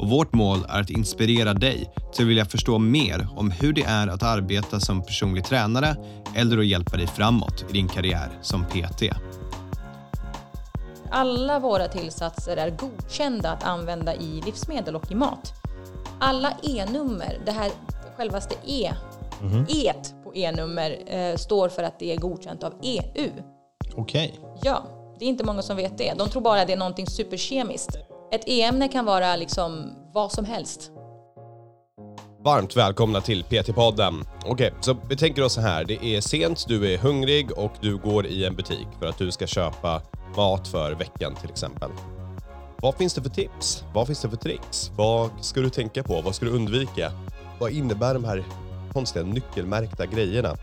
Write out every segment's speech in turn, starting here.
och vårt mål är att inspirera dig till att vilja förstå mer om hur det är att arbeta som personlig tränare eller att hjälpa dig framåt i din karriär som PT. Alla våra tillsatser är godkända att använda i livsmedel och i mat. Alla E-nummer, det här självaste E, mm. E på E-nummer eh, står för att det är godkänt av EU. Okej. Okay. Ja, det är inte många som vet det. De tror bara att det är någonting superkemiskt. Ett E-ämne kan vara liksom vad som helst. Varmt välkomna till PT-podden. Okej, okay, så vi tänker oss så här. Det är sent, du är hungrig och du går i en butik för att du ska köpa mat för veckan till exempel. Vad finns det för tips? Vad finns det för tricks? Vad ska du tänka på? Vad ska du undvika? Vad innebär de här konstiga nyckelmärkta grejerna?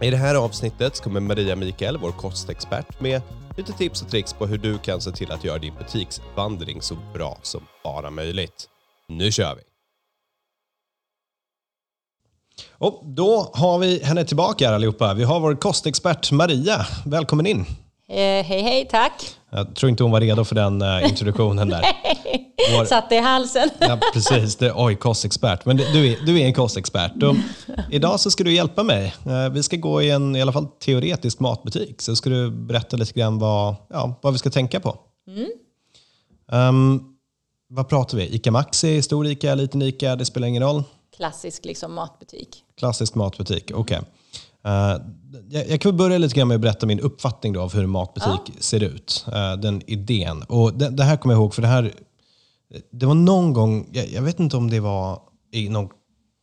I det här avsnittet kommer Maria Mikael, vår kostexpert, med lite tips och tricks på hur du kan se till att göra din butiksvandring så bra som bara möjligt. Nu kör vi! Och då har vi henne tillbaka här allihopa. Vi har vår kostexpert Maria. Välkommen in! Eh, hej hej, tack! Jag tror inte hon var redo för den uh, introduktionen där. Vår... Satt i halsen. ja, precis. Det, oj, kostexpert. Men du är, du är en kostexpert. Och idag så ska du hjälpa mig. Uh, vi ska gå i en i alla fall teoretisk matbutik. Så ska du berätta lite grann vad, ja, vad vi ska tänka på. Mm. Um, vad pratar vi? Ica Maxi, stor Ica, liten Ica? Det spelar ingen roll. Klassisk liksom, matbutik. Klassisk matbutik, okej. Okay. Uh, jag, jag kan börja lite grann med att berätta min uppfattning då av hur en matbutik ja. ser ut. Uh, den idén. Och det, det, här kommer jag ihåg, för det här det var någon gång, jag, jag vet inte om det var i någon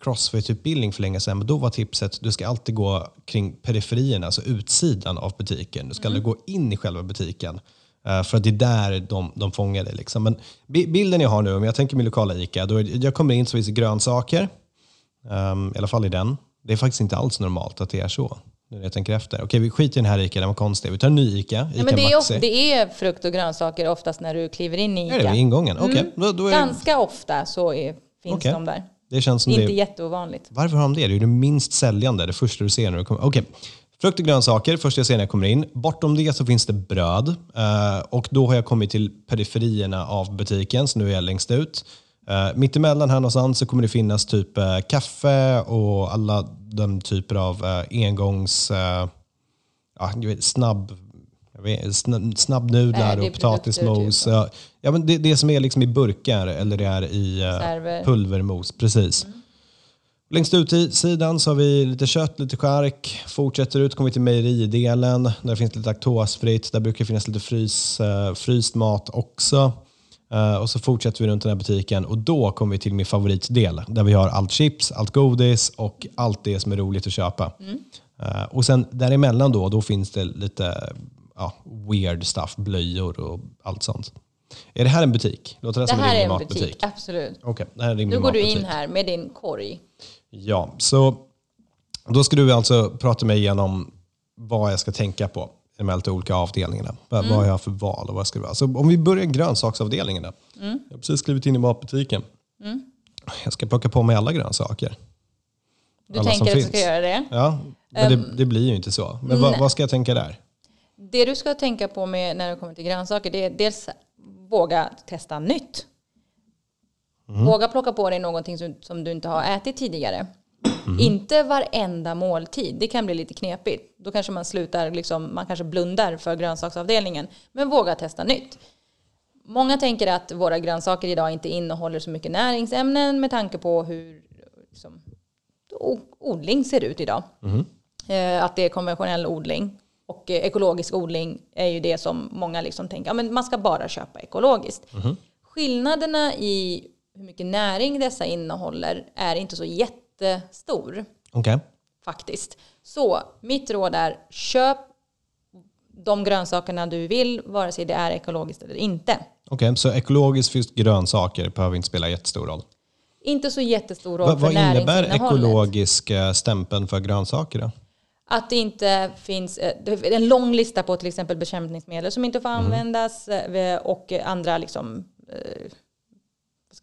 crossfit-utbildning för länge sedan, men då var tipset du ska alltid gå kring periferierna, alltså utsidan av butiken. Du ska mm. aldrig gå in i själva butiken. Uh, för att det är där de, de fångar dig. Liksom. Men bilden jag har nu, om jag tänker min lokala ICA, då jag kommer in så finns det grönsaker. Um, I alla fall i den. Det är faktiskt inte alls normalt att det är så. Nu när jag tänker efter. Okej, vi skiter i den här ICA, den var konstig. Vi tar en ny ICA, ICA ja, men det, är, det är frukt och grönsaker oftast när du kliver in i ICA. Är det vid ingången? Okay. Mm. Då, då är... Ganska ofta så är, finns okay. de där. Det känns som inte det... jätteovanligt. Varför har de det? Det är det minst säljande, det första du ser när du kommer. Okej. Okay. Frukt och grönsaker, första jag ser när jag kommer in. Bortom det så finns det bröd. Uh, och då har jag kommit till periferierna av butiken, så nu är jag längst ut. Uh, mittemellan här någonstans så kommer det finnas typ uh, kaffe och alla de typer av uh, engångs... Uh, ja, vet, snabb, vet, snabbnudlar och potatismos. Typ. Ja, ja, men det, det som är liksom i burkar eller det är i uh, pulvermos. Precis. Mm. Längst ut i sidan så har vi lite kött, lite skärk. Fortsätter ut kommer vi till mejeridelen. Där finns lite laktosfritt. Där brukar det finnas lite frys, fryst mat också. Uh, och så fortsätter vi runt den här butiken och då kommer vi till min favoritdel där vi har allt chips, allt godis och allt det som är roligt att köpa. Mm. Uh, och sen däremellan då, då finns det lite ja, weird stuff, blöjor och allt sånt. Är det här en butik? Låter det, det här är en matbutik. butik, absolut. Okay, det här är nu går du in här med din korg. Ja, så då ska du alltså prata mig igenom vad jag ska tänka på i de här olika avdelningarna. Mm. Vad jag har för val och vad ska det vara. Så om vi börjar grönsaksavdelningen. Då. Mm. Jag har precis skrivit in i matbutiken. Mm. Jag ska plocka på mig alla grönsaker. Du alla tänker att du ska göra det? Ja, men um, det, det, blir ju inte så. Men vad, vad, ska jag tänka där? Det du ska tänka på med när det kommer till grönsaker, det är dels våga testa nytt. Mm. Våga plocka på dig någonting som, som du inte har ätit tidigare. Mm. Inte varenda måltid, det kan bli lite knepigt. Då kanske man slutar, liksom, man kanske blundar för grönsaksavdelningen. Men våga testa nytt. Många tänker att våra grönsaker idag inte innehåller så mycket näringsämnen med tanke på hur liksom, odling ser ut idag. Mm. att det är konventionell odling. Och eh, ekologisk odling är ju det som många liksom tänker, ja, men man ska bara köpa ekologiskt. Mm. Skillnaderna i hur mycket näring dessa innehåller är inte så jättestor. Okay. Faktiskt. Så mitt råd är köp de grönsakerna du vill, vare sig det är ekologiskt eller inte. Okej, okay, så ekologiskt finns grönsaker behöver inte spela jättestor roll? Inte så jättestor roll Vad, för vad innebär ekologisk stämpeln för grönsaker då? Att det inte finns eh, en lång lista på till exempel bekämpningsmedel som inte får Mm. användas eh, och andra liksom, eh,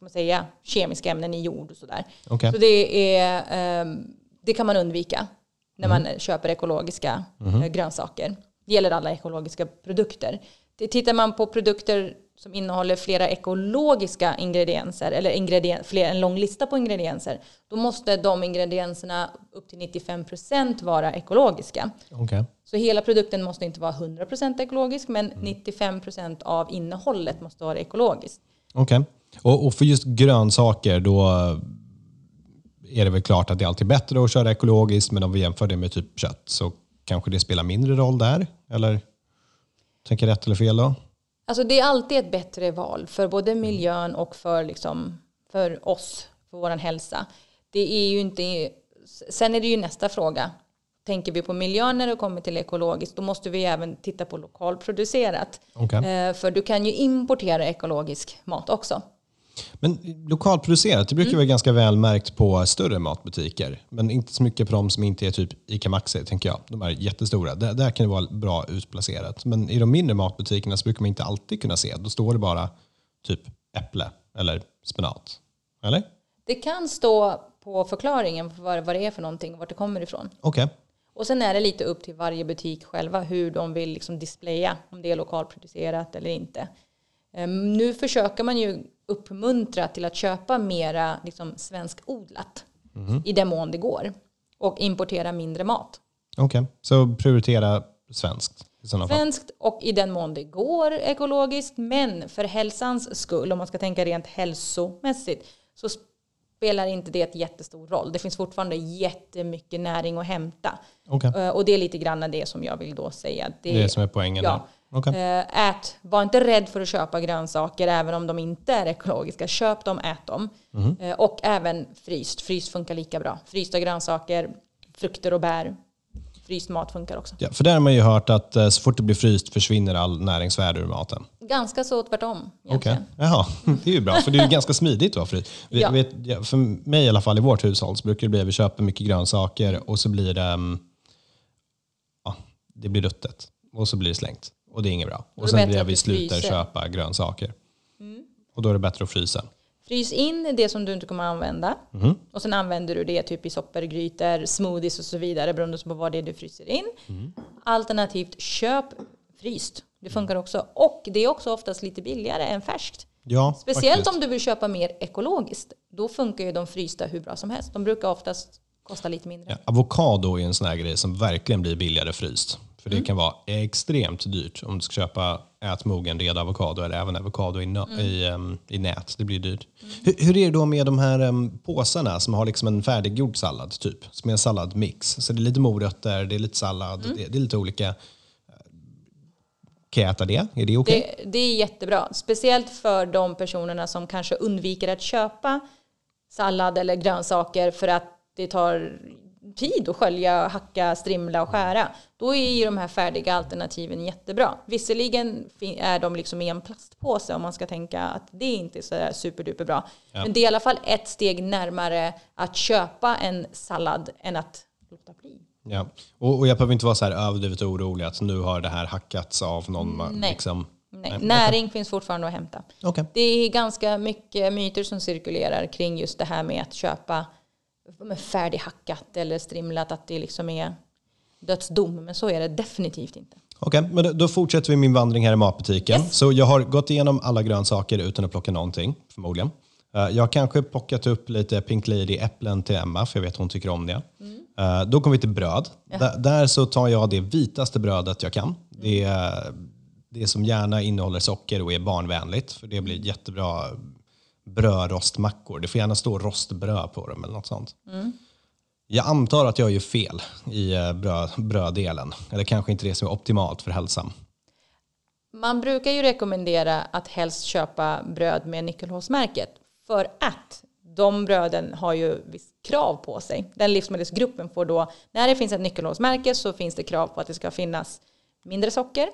ska man säga, kemiska ämnen i jord och sådär. Okej. Så det, är, ehm, det kan man undvika när Mm. man köper ekologiska eh, grönsaker. Det gäller alla ekologiska produkter. Tittar man på produkter som innehåller flera ekologiska ingredienser eller ingredien, fler, en lång lista på ingredienser, då måste de ingredienserna upp till 95% vara ekologiska. Okej. Så hela produkten måste inte vara 100% ekologisk, men Mm. 95% av innehållet måste vara ekologiskt. Okej. Och, och för just grönsaker, då är det väl klart att det är alltid bättre att köra ekologiskt, men om vi jämför det med typ kött så kanske det spelar mindre roll där? Eller? Tänker rätt eller fel då? Alltså det är alltid ett bättre val för både miljön och för, liksom, för oss, för vår hälsa. Det är ju inte... Sen är det ju nästa fråga. Tänker vi på miljön när det kommer till ekologiskt, då måste vi även titta på lokalproducerat. Okej. Eh, För du kan ju importera ekologisk mat också. Men lokalproducerat, det brukar Mm. vara ganska väl märkt på större matbutiker. Men inte så mycket på de som inte är typ ICA Maxi, tänker jag. De är jättestora. Där, där kan det vara bra utplacerat. Men i de mindre matbutikerna så brukar man inte alltid kunna se. Då står det bara typ äpple eller spenat. Eller? Det kan stå på förklaringen för vad, vad det är för någonting och vart det kommer ifrån. Okej. Och sen är det lite upp till varje butik själva hur de vill liksom displaya om det är lokalproducerat eller inte. Ehm, Nu försöker man ju uppmuntra till att köpa mera liksom svenskodlat i den mån det går och importera mindre mat. Okej. Så prioritera svenskt. Svenskt och i den mån det går ekologiskt men för hälsans skull, om man ska tänka rent hälsomässigt, så spelar inte det ett jättestor roll. Det finns fortfarande jättemycket näring att hämta. Okej. Eh, Och det är lite grann det som jag vill då säga. Det är det som är poängen ja. där. Okej. Eh, Ät, var inte rädd för att köpa grönsaker även om de inte är ekologiska. Köp dem, ät dem. Eh, Och även fryst. Fryst funkar lika bra. Frysta grönsaker, frukter och bär. Fryst mat funkar också. Ja, för där har man ju hört att eh, så fort det blir fryst försvinner all näringsvärde ur maten. Ganska så tvärtom Okej, egentligen. jaha. Det är ju bra, för det är ju ganska smidigt att fryst. Ja. vet, ja, för mig i alla fall i vårt hushåll så brukar det bli att vi köper mycket grönsaker och så blir det, mm, ja, det blir ruttet och så blir det slängt. Och det är inget bra. Och sen blir vi slutar fryser. köpa grönsaker. Och då är det bättre att frysa. Frys in det som du inte kommer använda. Mhm. Och sen använder du det typ i soppor, grytor, smoothies och så vidare beroende på vad det är du fryser in. Mhm. Alternativt köp fryst. Det funkar också. Och det är också oftast lite billigare än färskt. Ja, Speciellt faktiskt. om du vill köpa mer ekologiskt. Då funkar ju de frysta hur bra som helst. De brukar oftast kosta lite mindre. Ja, avokado är en sån här grej som verkligen blir billigare fryst. För Mm. det kan vara extremt dyrt om du ska köpa ätmogen red avokado eller även avokado i, Mm. i, em, i nät. Det blir dyrt. Hur, hur är det då med de här em, påsarna som har liksom en färdiggjord sallad typ? Som är en salladmix. Så det är lite morötter, det är lite sallad, Mm. det, det är lite olika. Kan jag äta det? Är det okej? Det, det är jättebra. Speciellt för de personerna som kanske undviker att köpa sallad eller grönsaker för att det tar tid att skölja, hacka, strimla och skära. Då är ju de här färdiga alternativen jättebra. Visserligen är de liksom i en plastpåse om man ska tänka att det inte är så superduper bra. Men det är i alla fall ett steg närmare att köpa en sallad än att låta bli. Ja. Och, och jag behöver inte vara så här överdrivet orolig att nu har det här hackats av någon. Nej. Liksom. Nej, näring finns fortfarande att hämta. Okej. Det är ganska mycket myter som cirkulerar kring just det här med att köpa färdighackat eller strimlat, att det liksom är dödsdom. Men så är det definitivt inte. Okej, men då, fortsätter vi min vandring här i matbutiken. Yes. Så jag har gått igenom alla grönsaker utan att plocka någonting, förmodligen. Eh, jag har kanske plockat upp lite Pink Lady-äpplen till Emma, för jag vet att hon tycker om det. Eh, då kommer vi till bröd. Där, där så tar jag det vitaste brödet jag kan. Det är det som gärna innehåller socker och är barnvänligt, för det blir jättebra brödrostmackor. Det får gärna stå rostbröd på dem eller något sånt. Jag antar att jag gör fel i eh, bröd, bröddelen. Eller kanske inte det som är optimalt för hälsan. Man brukar ju rekommendera att helst köpa bröd med nyckelhålsmärket. För att de bröden har ju krav på sig. Den livsmedelsgruppen får då, när det finns ett nyckelhålsmärke så finns det krav på att det ska finnas mindre socker,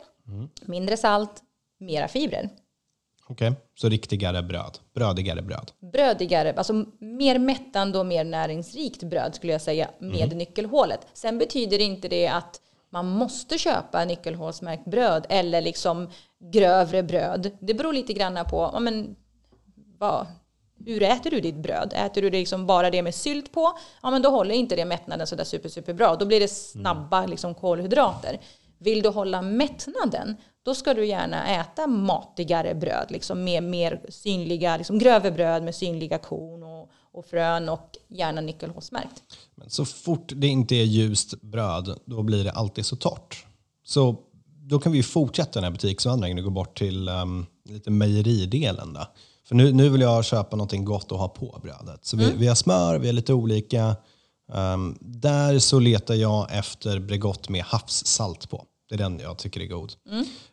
mindre salt, mera fibrer. Okej, så riktigare bröd. Brödigare bröd. brödigare, alltså mer mättande och mer näringsrikt bröd skulle jag säga med nyckelhålet. Sen betyder inte det att man måste köpa nyckelhålsmärkt bröd eller liksom grövre bröd. Det beror lite grann på ja, men, vad, hur äter du ditt bröd? Äter du det liksom bara det med sylt på? Ja, men då håller inte det mättnaden sådär super, super bra. Då blir det snabba liksom, kolhydrater. Vill du hålla mättnaden, då ska du gärna äta matigare bröd, liksom med mer synliga, liksom grövre bröd med synliga korn och, och frön och gärna nyckelhålsmärkt. Men så fort det inte är ljust bröd, då blir det alltid så torrt. Så då kan vi fortsätta den här butiksvandringen och gå bort till um, lite mejeridelen. Då. För nu, nu vill jag köpa någonting gott att ha på brödet. Så vi, vi har smör, vi har lite olika. Um, där så letar jag efter Bregott med havssalt på. Det är den jag tycker är god.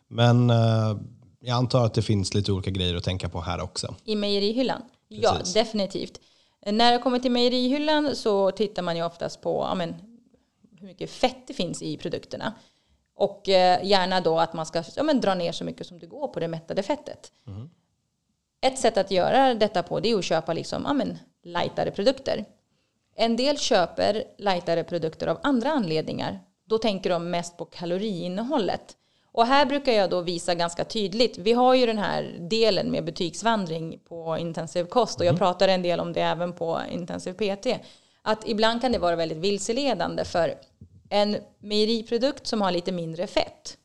Men uh, jag antar att det finns lite olika grejer att tänka på här också. I mejerihyllan? Ja, Precis. definitivt. När det kommer till mejerihyllan så tittar man ju oftast på ja, men, hur mycket fett det finns i produkterna. Och eh, gärna då att man ska ja, men, dra ner så mycket som det går på det mättade fettet. Ett sätt att göra detta på det är att köpa liksom, ja, men, lightare produkter. En del köper lightare produkter av andra anledningar. Då tänker de mest på kaloriinnehållet. Och här brukar jag då visa ganska tydligt. Vi har ju den här delen med butiksvandring på intensiv kost och jag pratar en del om det även på intensiv PT. Att ibland kan det vara väldigt vilseledande för en mejeriprodukt som har lite mindre fett.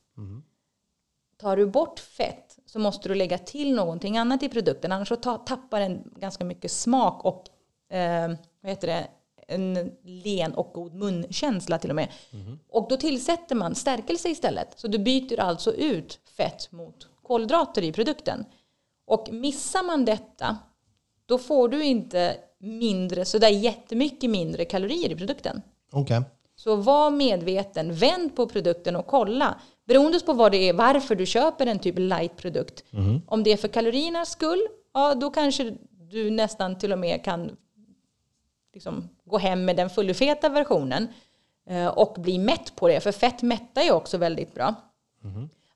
Tar du bort fett så måste du lägga till någonting annat i produkten annars så ta, tappar den ganska mycket smak och eh, vad heter det, en len och god munkänsla till och med. Och då tillsätter man stärkelse istället. Så du byter alltså ut fett mot kolhydrater i produkten. Och missar man detta, då får du inte mindre, så där jättemycket mindre kalorier i produkten. Okej. Så var medveten, vänd på produkten och kolla. Beroende på vad det är, varför du köper en typ light-produkt. Om det är för kaloriernas skull, ja då kanske du nästan till och med kan liksom gå hem med den fullfeta versionen eh, och bli mätt på det. För fett mättar ju också väldigt bra.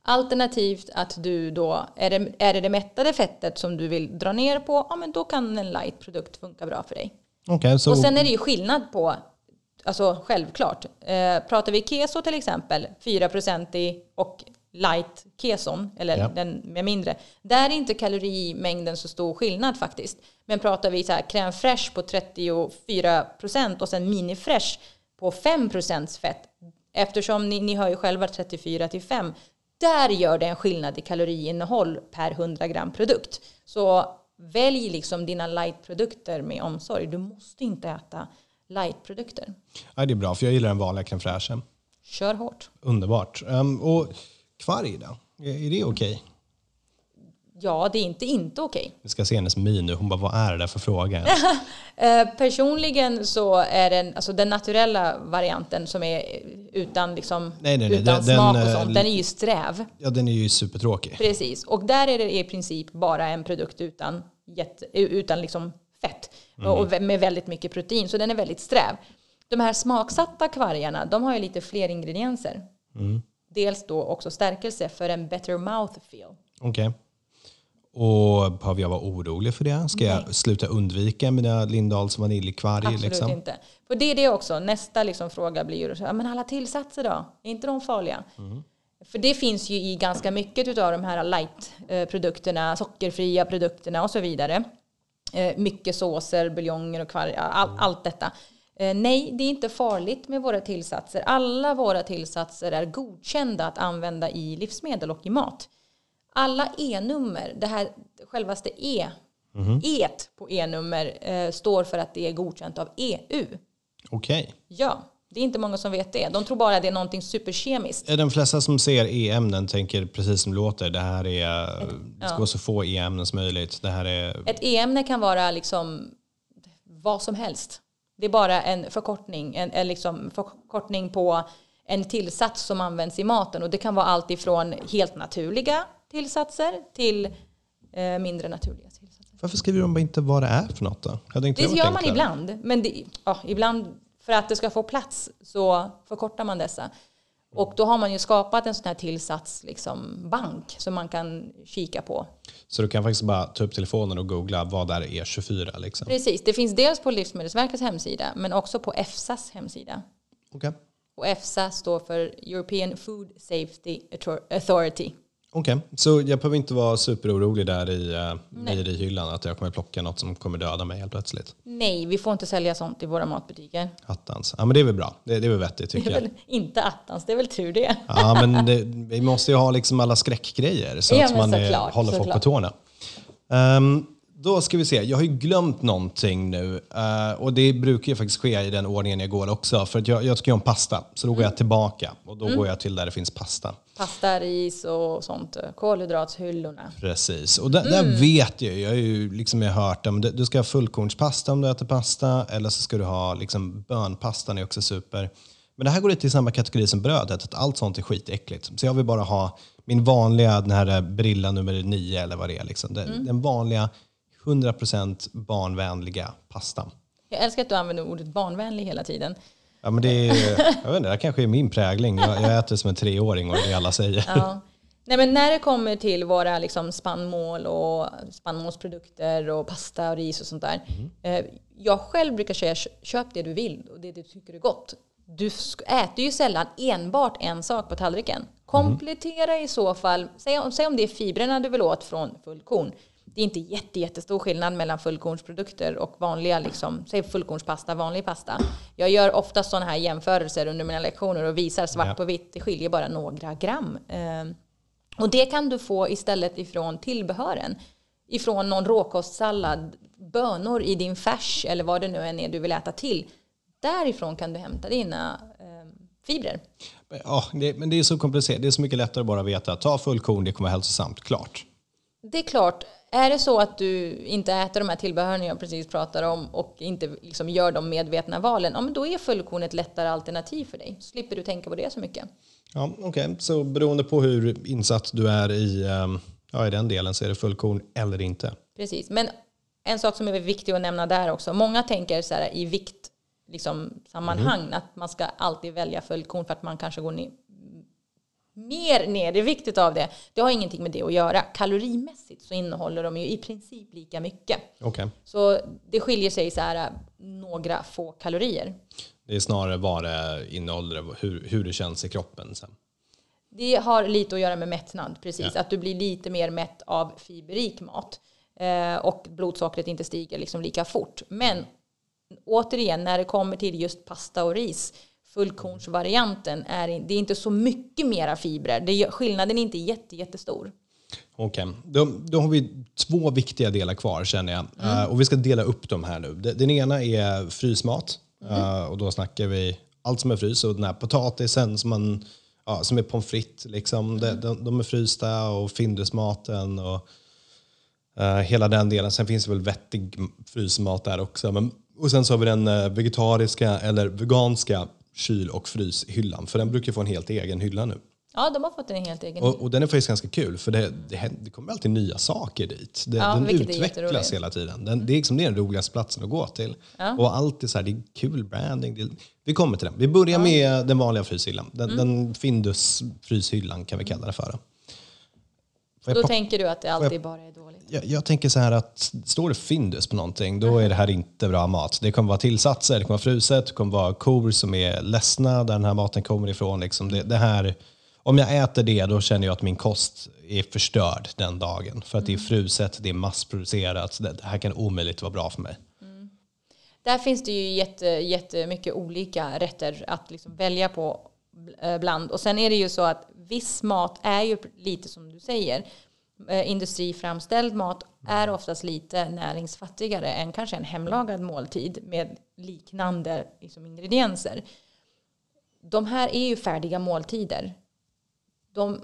Alternativt att du då, är det, är det det mättade fettet som du vill dra ner på, ja men då kan en light-produkt funka bra för dig. Okej, så Och sen är det ju skillnad på, alltså självklart, eh, pratar vi keso till exempel, 4% i och light keson, eller Ja. den med mindre, där är inte kalorimängden så stor skillnad faktiskt. Men pratar vi så här crème fraîche på 34% och sen mini fresh på 5% fett, eftersom ni, ni hör ju själva 34 till 5, där gör det en skillnad i kaloriinnehåll per 100 gram produkt. Så välj liksom dina lightprodukter med omsorg. Du måste inte äta lightprodukter. ja, det är bra, för jag gillar den vanliga crème fraîchen. Kör hårt. Underbart. Um, och kvarg då? Är är det okej? Ja, det är inte inte okej. Vi ska se hennes min nu. Hon bara, vad är det där för fråga? Eh, personligen så är den, alltså den naturella varianten som är utan, liksom, Nej, nej, nej, utan den- smak den, och eh, sånt, den är ju sträv. ja, den är ju supertråkig. Precis, och där är det i princip bara en produkt utan, jätte, utan liksom fett och med väldigt mycket protein, så den är väldigt sträv. De här smaksatta kvargarna, de har ju lite fler ingredienser. Dels då också stärkelse för en better mouth feel. Okej. Och behöver jag vara orolig för det? Ska jag sluta undvika mina Lindahls vaniljkvarg? Absolut Liksom? inte. För det är det också. Nästa liksom fråga blir ju, så här, men alla tillsatser då? Är inte de farliga? För det finns ju i ganska mycket av de här light-produkterna, sockerfria produkterna och så vidare. Eh, Mycket såser, buljonger och kvarg, all, allt detta. Eh, Nej, det är inte farligt med våra tillsatser. Alla våra tillsatser är godkända att använda i livsmedel och i mat. Alla E-nummer, det här självaste E, E på E-nummer eh, står för att det är godkänt av EU. Okej. Ja, det är inte många som vet det. De tror bara att det är någonting superkemiskt. De flesta som ser E-ämnen tänker precis som det låter. Det här är, det ska vara så få E-ämnen som möjligt. Det här är, Ett E-ämne kan vara liksom vad som helst. Det är bara en förkortning, en, en liksom förkortning på en tillsats som används i maten. Och det kan vara allt ifrån helt naturliga tillsatser till eh, mindre naturliga tillsatser. varför skriver de inte vad det är för något då? Hade inte Det varit gör man enklare? ibland. Men det, ja, ibland för att det ska få plats så förkortar man dessa. Och då har man ju skapat en sån här tillsats liksom, bank som man kan kika på. Så du kan faktiskt bara ta upp telefonen och googla vad är E24 liksom? Precis, det finns dels på Livsmedelsverkets hemsida men också på EFSAs hemsida. Okej. Och EFSA står för European Food Safety Authority. Okej, så jag behöver inte vara superorolig där i uh, mejerihyllan att jag kommer plocka något som kommer döda mig helt plötsligt. Nej, vi får inte sälja sånt i våra matbutiker. Attans. Ja men det är väl bra. Det, det är väl vettigt tycker jag. inte attans, det är väl tur det. Ja men det, vi måste ju ha liksom alla skräckgrejer så Ja, att man är, såklart, håller folk på tårna. Ehm, då ska vi se, jag har ju glömt någonting nu eh, och det brukar ju faktiskt ske i den ordningen jag går också för att jag, jag tycker om pasta så då går Mm. jag tillbaka och då går jag till där det finns pasta. Pasta, ris och sånt. Kolhydratshyllorna. Precis, och där, där vet jag jag har ju liksom jag hört om du ska ha fullkornspasta om du äter pasta eller så ska du ha liksom bönpastan är också super. Men det här går lite i samma kategori som brödet, att allt sånt är skitäckligt. Så jag vill bara ha min vanliga, den här Brilla nummer nio eller vad det är. Liksom. Den, den vanliga 100% barnvänliga pastan. Jag älskar att du använder ordet barnvänlig hela tiden. Ja, men det, är, jag vet inte, det kanske är min prägling. Jag, jag äter som en treåring och det alla säger. Ja. Nej, men när det kommer till våra liksom, spannmål och spannmålsprodukter och pasta och ris och sånt där. Eh, jag själv brukar säga "Kö- köp det du vill och det du tycker är gott. Du äter ju sällan enbart en sak på tallriken. Komplettera i så fall, säg om, säg om det är fibrerna du vill åt från fullkorn. Det är inte jätte, jättestor skillnad mellan fullkornsprodukter och vanliga, liksom, säg fullkornspasta, vanlig pasta. Jag gör ofta sådana här jämförelser under mina lektioner och visar svart på vitt. Det skiljer bara några gram. Eh, och det kan du få istället ifrån tillbehören. Ifrån någon råkostsallad, bönor i din färs eller vad det nu än är du vill äta till. Därifrån kan du hämta dina eh, fibrer. Ja, det, men det är så komplicerat. Det är så mycket lättare att bara veta att ta fullkorn, det kommer vara hälsosamt. Klart. Det är klart, är det så att du inte äter de här tillbehören jag precis pratade om och inte liksom gör de medvetna valen, ja, men då är fullkorn ett lättare alternativ för dig. Slipper du tänka på det så mycket. Ja, Okej, så beroende på hur insatt du är i, ehm, ja, i den delen så är det fullkorn eller inte. Precis, men en sak som är viktig att nämna där också. Många tänker så här i vikt liksom, sammanhang att man ska alltid välja fullkorn för att man kanske går ner, mer ner i vikt av det. Det har ingenting med det att göra. Kalorimässigt så innehåller de ju i princip lika mycket. Okej. Så det skiljer sig så här några få kalorier. Det är snarare vad det innehåller hur, hur det känns i kroppen sen. Det har lite att göra med mättnad, precis. Att du blir lite mer mätt av fiberrik mat. Eh, och blodsockret inte stiger liksom lika fort. Men återigen, när det kommer till just pasta och ris, fullkornsvarianten, är, det är inte så mycket mera fibrer. Det, skillnaden är inte jätte, jättestor. Okej, då, då har vi två viktiga delar kvar känner jag. Eh, och vi ska dela upp dem här nu. De- Den ena är frysmat. Eh, och då snackar vi allt som är frys. Och den här potatisen som, man, ja, som är pommes frites. Liksom. De, de, de är frysta och Findusmaten och eh, hela den delen. Sen finns det väl vettig frysmat där också. Men, och sen så har vi den vegetariska eller veganska kyl och fryshyllan. För den brukar få en helt egen hylla nu. Ja, de har fått en helt egen. Och, och den är faktiskt ganska kul för det, det, det kommer alltid nya saker dit. Det, Ja, den utvecklas hela tiden. Den, det, är liksom, det är den roligaste platsen att gå till. Och allt är så här, det är kul branding. Vi kommer till den. Vi börjar med den vanliga fryshyllan. Den, Mm. den Findus fryshyllan kan vi kalla det för. Jag Då pa- tänker du att det alltid bara är dåligt. jag, jag tänker så här att står det Findus på någonting, då är det här inte bra mat. Det kommer vara tillsatser, det kommer vara fruset, det kommer vara kor som är ledsna där den här maten kommer ifrån. Liksom det, det här, om jag äter det, då känner jag att min kost är förstörd den dagen. För att det är fruset, det är massproducerat. Det, här kan omöjligt vara bra för mig. Där finns det ju jätte, jättemycket olika rätter att liksom välja på Eh, bland. Och sen är det ju så att viss mat är ju lite som du säger. Eh, industriframställd mat är oftast lite näringsfattigare än kanske en hemlagad måltid med liknande liksom, ingredienser. De här är ju färdiga måltider. De,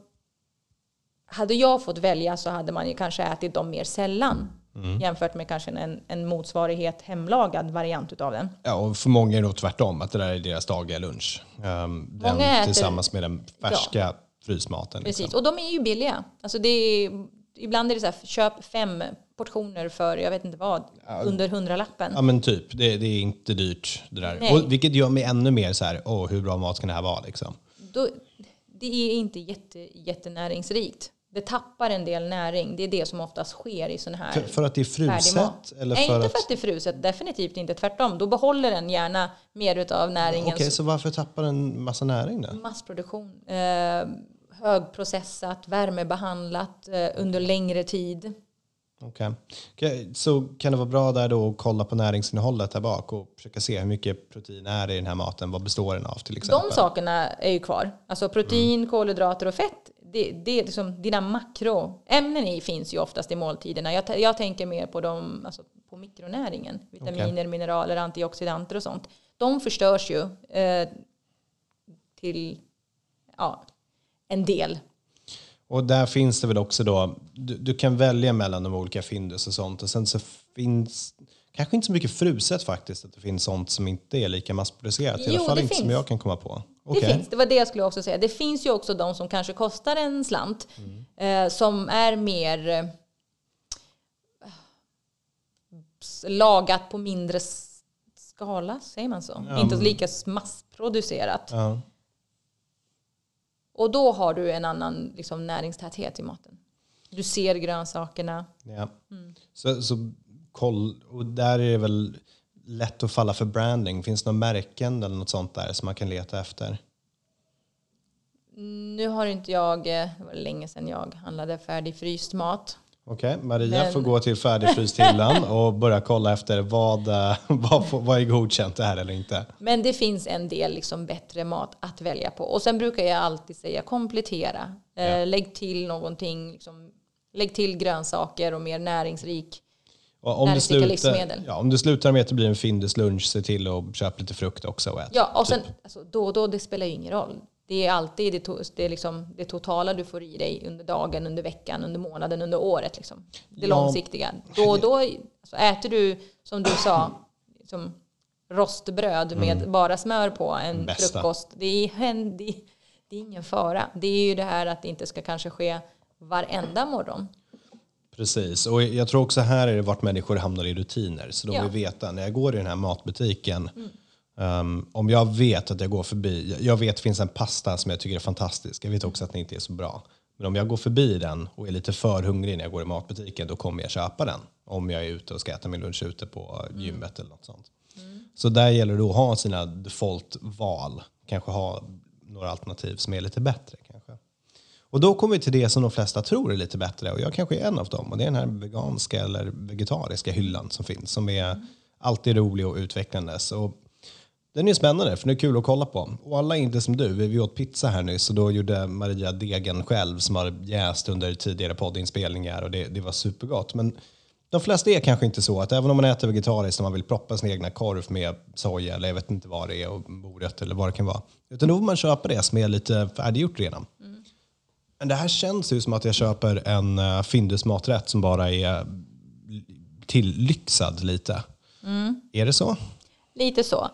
hade jag fått välja så hade man ju kanske ätit dem mer sällan jämfört med kanske en, en motsvarighet hemlagad variant utav den. Ja, och för många är det nog tvärtom, att det där är deras dagliga lunch. Um, den äter- tillsammans med den färska frysmaten. Precis, Liksom. och de är ju billiga. Alltså det är, ibland är det så här, köp fem portioner för, jag vet inte vad, under hundralappen. Ja men typ, det, det är inte dyrt det där. Nej. Och, vilket gör mig ännu mer så här, åh hur bra mat kan det här vara liksom? Då, det är inte jätte, jättenäringsrikt. Det tappar en del näring. Det är det som oftast sker i sån här För, för att det är fruset? Eller Nej, för inte att, för att det är fruset. Definitivt inte. Tvärtom. Då behåller den gärna mer utav näringen. Okej, så varför tappar den massa näring då? Massproduktion. Eh, högprocessat, värmebehandlat eh, under längre tid. Okej. Okej, Så kan det vara bra där då att kolla på näringsinnehållet där bak och försöka se hur mycket protein är i den här maten. Vad består den av till exempel? De sakerna är ju kvar. Alltså protein, kolhydrater och fett. Det, det är liksom dina makroämnen i finns ju oftast i måltiderna. Jag, jag tänker mer på, dem, alltså på mikronäringen. Vitaminer, mineraler, antioxidanter och sånt. De förstörs ju eh, till ja, en del. Och där finns det väl också då, du, du kan välja mellan de olika Findus och sånt och sen så finns kanske inte så mycket fruset faktiskt, att det finns sånt som inte är lika massproducerat. I Jo, alla fall inte som finns. jag kan komma på. Det Okej. finns, det var det jag skulle också säga. Det finns ju också de som kanske kostar en slant. Eh, som är mer eh, lagat på mindre skala, säger man så? Inte lika massproducerat. Ja. Och då har du en annan liksom, näringstäthet i maten. Du ser grönsakerna. Ja. Mm. Så, så koll, och där är det väl lätt att falla för branding. Finns det några märken eller något sånt där som man kan leta efter? Nu har inte jag, eh, det var länge sedan jag handlade färdigfryst mat. Okej, Maria Men- får gå till färdigfrysthyllan och börja kolla efter vad, eh, vad, vad är godkänt det här eller inte. Men det finns en del liksom bättre mat att välja på. Och sen brukar jag alltid säga komplettera. Eh, Ja. Lägg till någonting. Liksom, lägg till grönsaker och mer näringsrik. Och om, du Näringsrika slutar, livsmedel. ja, om du slutar med att det blir en Findus lunch, se till att köpa lite frukt också och ät. Ja, och sen Typ. alltså, då och då, det spelar ju ingen roll. Det är alltid det, to- det, är liksom det totala du får i dig under dagen, under veckan, under månaden, under året. Liksom. Det Ja. långsiktiga. Då och då alltså, äter du, som du sa, liksom, rostbröd med bara smör på en Mm. Bästa. frukost. Det är, det, det är ingen fara. Det är ju det här att det inte ska kanske ske varenda morgon. Precis, och jag tror också här är det vart människor hamnar i rutiner. Så de Ja. vill veta, när jag går i den här matbutiken, um, om jag vet att jag går förbi, jag vet att det finns en pasta som jag tycker är fantastisk, jag vet också att den inte är så bra. Men om jag går förbi den och är lite för hungrig när jag går i matbutiken, då kommer jag köpa den. Om jag är ute och ska äta min lunch ute på gymmet eller något sånt. Så där gäller det att ha sina default-val, kanske ha några alternativ som är lite bättre. Och då kommer vi till det som de flesta tror är lite bättre och jag kanske är en av dem. Och det är den här veganska eller vegetariska hyllan som finns som är alltid rolig och utvecklande. Så den är spännande för den är kul att kolla på. Och alla är inte som du. Vi åt pizza här nyss och då gjorde Maria degen själv som har jäst under tidigare poddinspelningar och det, det var supergott. Men de flesta är kanske inte så att även om man äter vegetariskt och man vill proppa sin egna korv med soja eller jag vet inte vad det är och morötter eller vad det kan vara. Utan då får man köpa det som är lite färdiggjort redan. Men det här känns ju som att jag köper en uh, Findus maträtt som bara är tillyxad lite. Är det så? Lite så.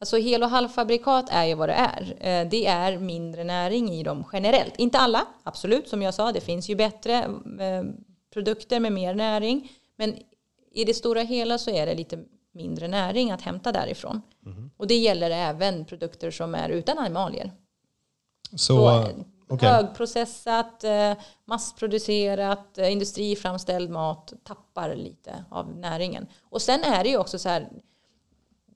Alltså hel och halvfabrikat är ju vad det är. Eh, Det är mindre näring i dem generellt. Inte alla, absolut, som jag sa. Det finns ju bättre eh, produkter med mer näring. Men i det stora hela så är det lite mindre näring att hämta därifrån. Och det gäller även produkter som är utan animalier. Så, Så, Okay. Högprocessat, eh, massproducerat, eh, industriframställd mat tappar lite av näringen. Och sen är det ju också så här,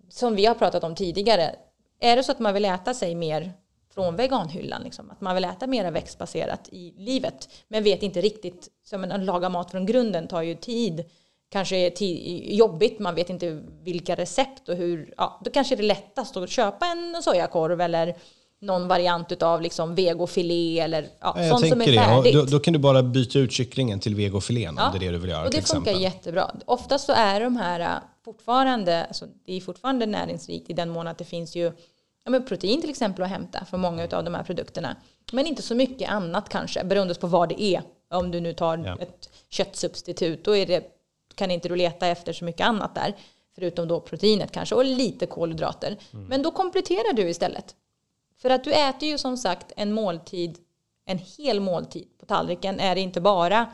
som vi har pratat om tidigare, är det så att man vill äta sig mer från veganhyllan, liksom, att man vill äta mer växtbaserat i livet, men vet inte riktigt, som att laga mat från grunden tar ju tid, kanske är jobbigt, man vet inte vilka recept och hur, ja, då kanske det är lättast att köpa en sojakorv eller någon variant utav liksom vegofilé eller ja, Ja, sånt som är färdigt. Då, då kan du bara byta ut kycklingen till vegofilén om det är det du vill göra och det funkar exempel. jättebra. Oftast så är de här äh, fortfarande, alltså det är fortfarande näringsrikt i den mån att det finns ju ja, men protein till exempel att hämta för många av de här produkterna. Men inte så mycket annat kanske, beroende på vad det är. Om du nu tar Ja. ett köttsubstitut, då det, kan inte du leta efter så mycket annat där. Förutom då proteinet kanske och lite kolhydrater. Mm. Men då kompletterar du istället. För att du äter ju som sagt en måltid, en hel måltid på tallriken är det inte bara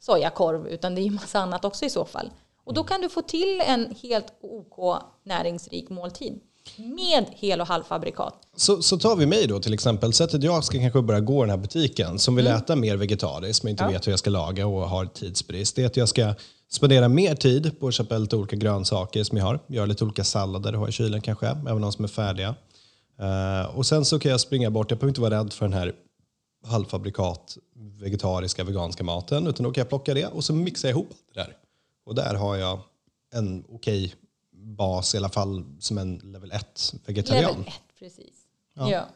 sojakorv utan det är ju massa annat också i så fall. Och då kan du få till en helt OK näringsrik måltid. Med hel och halvfabrikat. Så, så tar vi mig då till exempel. Sättet jag ska kanske börja gå i den här butiken som vill äta mer vegetariskt men inte vet hur jag ska laga och har tidsbrist. Det är att jag ska spendera mer tid på att köpa lite olika grönsaker som jag har. Göra lite olika sallader har i kylen kanske, även de som är färdiga. Eh, och sen så kan jag springa bort, jag behöver inte vara rädd för den här halvfabrikat vegetariska, veganska maten, utan då kan jag plocka det och så mixar jag ihop det där. Och där har jag en okej bas, i alla fall som en level 1 vegetarian. Level 1, precis. Ja.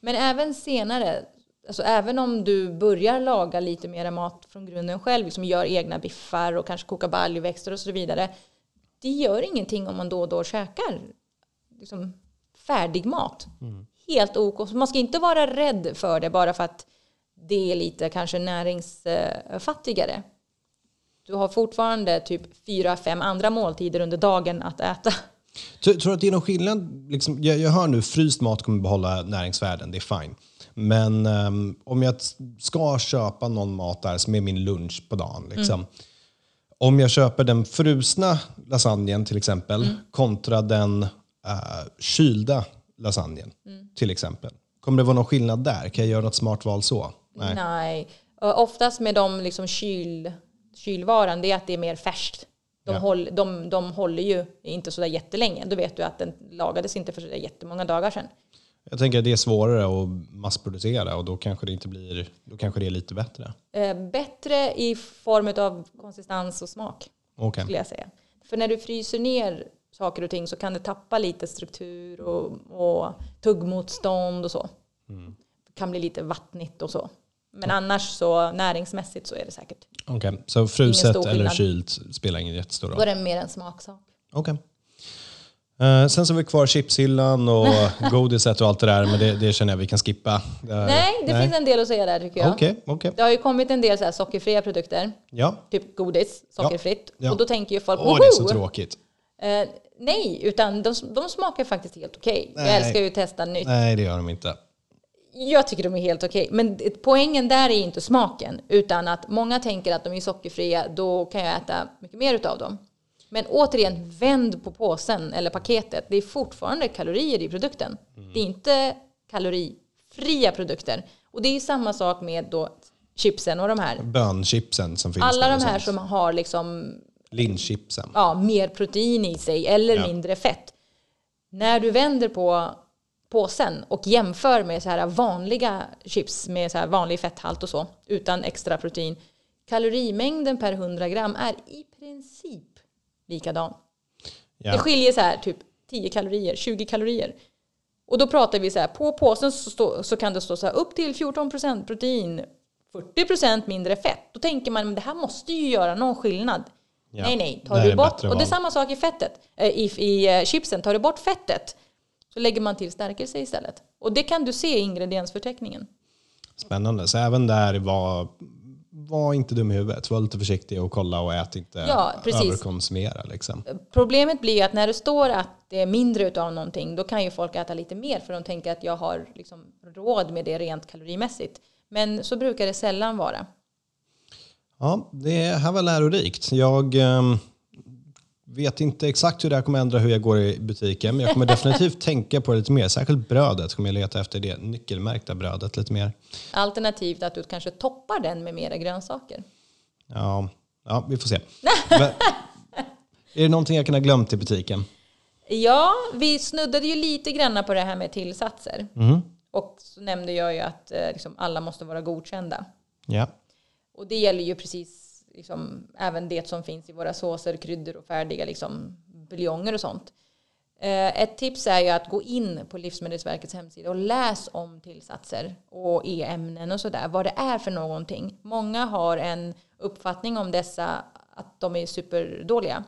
Men även senare, alltså även om du börjar laga lite mer mat från grunden själv, liksom gör egna biffar och kanske kokar baljväxter och så vidare. Det gör ingenting om man då och då käkar liksom, färdig mat. Helt ok. Så man ska inte vara rädd för det bara för att det är lite kanske näringsfattigare. Du har fortfarande typ fyra, fem andra måltider under dagen att äta. Tror du att det är någon skillnad? Liksom, jag, jag hör nu fryst mat kommer behålla näringsvärden, det är fine. Men ehm, om jag ska köpa någon mat där som är min lunch på dagen. Liksom, Om jag köper den frusna lasagnen till exempel kontra den uh, kylda lasagnen till exempel. Kommer det vara någon skillnad där? Kan jag göra något smart val så? Nej. Nej. Oftast med de liksom kyl, kylvaran, det är att det är mer färskt. De, Ja. håll, de, de håller ju inte sådär jättelänge. Då vet du att den lagades inte för sådär jättemånga dagar sedan. Jag tänker att det är svårare att massproducera och då kanske det inte blir, då kanske det är lite bättre. Eh, bättre i form av konsistens och smak, Okej. skulle jag säga. För när du fryser ner saker och ting så kan det tappa lite struktur och, och tuggmotstånd och så. Det kan bli lite vattnigt och så. Men annars så näringsmässigt så är det säkert. Okej, så fruset eller kylt spelar ingen jättestor Då roll? är det mer en smaksak. Okej. Eh, sen så har vi kvar chipshyllan och godiset och allt det där, men det, det känner jag vi kan skippa. Eh, Nej, det finns en del att säga där tycker jag. Okej, okej. Det har ju kommit en del så här sockerfria produkter, Ja. typ godis, sockerfritt. Ja. Och då tänker ju folk, Åh, det är så tråkigt. Eh, nej, utan de, de smakar faktiskt helt okej. Nej. Jag älskar ju att testa nytt. Nej, det gör de inte. Jag tycker de är helt okej. Men det- poängen där är inte smaken, utan att många tänker att de är sockerfria, då kan jag äta mycket mer utav dem. Men återigen, vänd på påsen eller paketet. Det är fortfarande kalorier i produkten. Det är inte kalorifria produkter. Och det är samma sak med då chipsen och de här. Bönchipsen som finns Alla de här som har liksom Linchipsen. ja, mer protein i sig eller Ja. mindre fett. När du vänder på påsen och jämför med så här vanliga chips med så här vanlig fetthalt och så utan extra protein. Kalorimängden per 100 gram är i princip likadan. Det Ja. skiljer så här typ 10 kalorier, 20 kalorier. Och då pratar vi så här, på påsen så, stå, så kan det stå så här upp till 14% protein, 40% mindre fett. Då tänker man, men det här måste ju göra någon skillnad. Ja, Nej, nej, det tar här du bort, och det är samma sak i fettet, eh, i, i eh, chipsen, tar du bort fettet så lägger man till stärkelse istället. Och det kan du se i ingrediensförteckningen. Spännande. Så även där var, var inte dum i huvudet. Var lite försiktig och kolla och ät inte Ja, överkonsumera. Liksom. Problemet blir att när det står att det är mindre utav någonting, då kan ju folk äta lite mer för de tänker att jag har liksom råd med det rent kalorimässigt. Men så brukar det sällan vara. Ja, det här var lärorikt. Jag ehm, vet inte exakt hur det här kommer ändra hur jag går i butiken, men jag kommer definitivt tänka på det lite mer. Särskilt brödet kommer jag leta efter det nyckelmärkta brödet lite mer. Alternativt att du kanske toppar den med mera grönsaker. Ja, ja vi får se. Men, är det någonting jag kan ha glömt i butiken? Ja, vi snuddade ju lite granna på det här med tillsatser. Mhm. Och så nämnde jag ju att eh, liksom, alla måste vara godkända. Ja. Och det gäller ju precis liksom, även det som finns i våra såser, kryddor och färdiga liksom, buljonger och sånt. Eh, ett tips är ju att gå in på Livsmedelsverkets hemsida och läs om tillsatser och e-ämnen och sådär. Vad det är för någonting. Många har en uppfattning om dessa att de är superdåliga.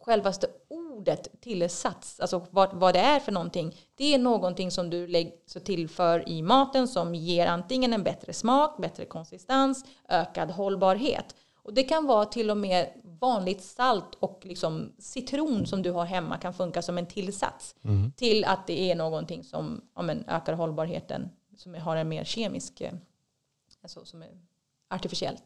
Självaste ordet tillsats, alltså vad, vad det är för någonting, det är någonting som du lägger, så tillför i maten som ger antingen en bättre smak, bättre konsistens, ökad hållbarhet. Och det kan vara till och med vanligt salt och liksom citron som du har hemma kan funka som en tillsats till att det är någonting som ja, men, ökar hållbarheten, som har en mer kemisk, eh, alltså som är artificiell.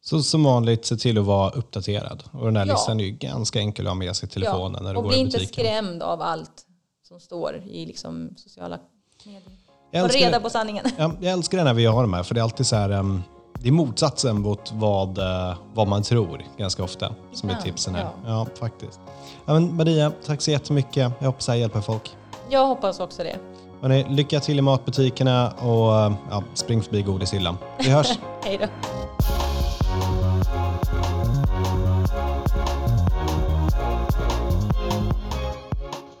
Så som vanligt, se till att vara uppdaterad. Och den här Ja. listan är ju ganska enkel att ha med sig i telefonen när du och går bli i inte butiken. skrämd av allt som står i liksom sociala medier. Jag Och reda det. på sanningen. Ja, jag älskar det när vi har de här, för det är alltid så här, em, det är motsatsen mot vad, eh, vad man tror ganska ofta, som är Ibland, tipsen här. Ja, ja. faktiskt. Ja, men Maria, tack så jättemycket. Jag hoppas det här hjälper folk. Jag hoppas också det. Hörrni, lycka till i matbutikerna och ja, spring förbi godishyllan. Vi hörs! Hej då.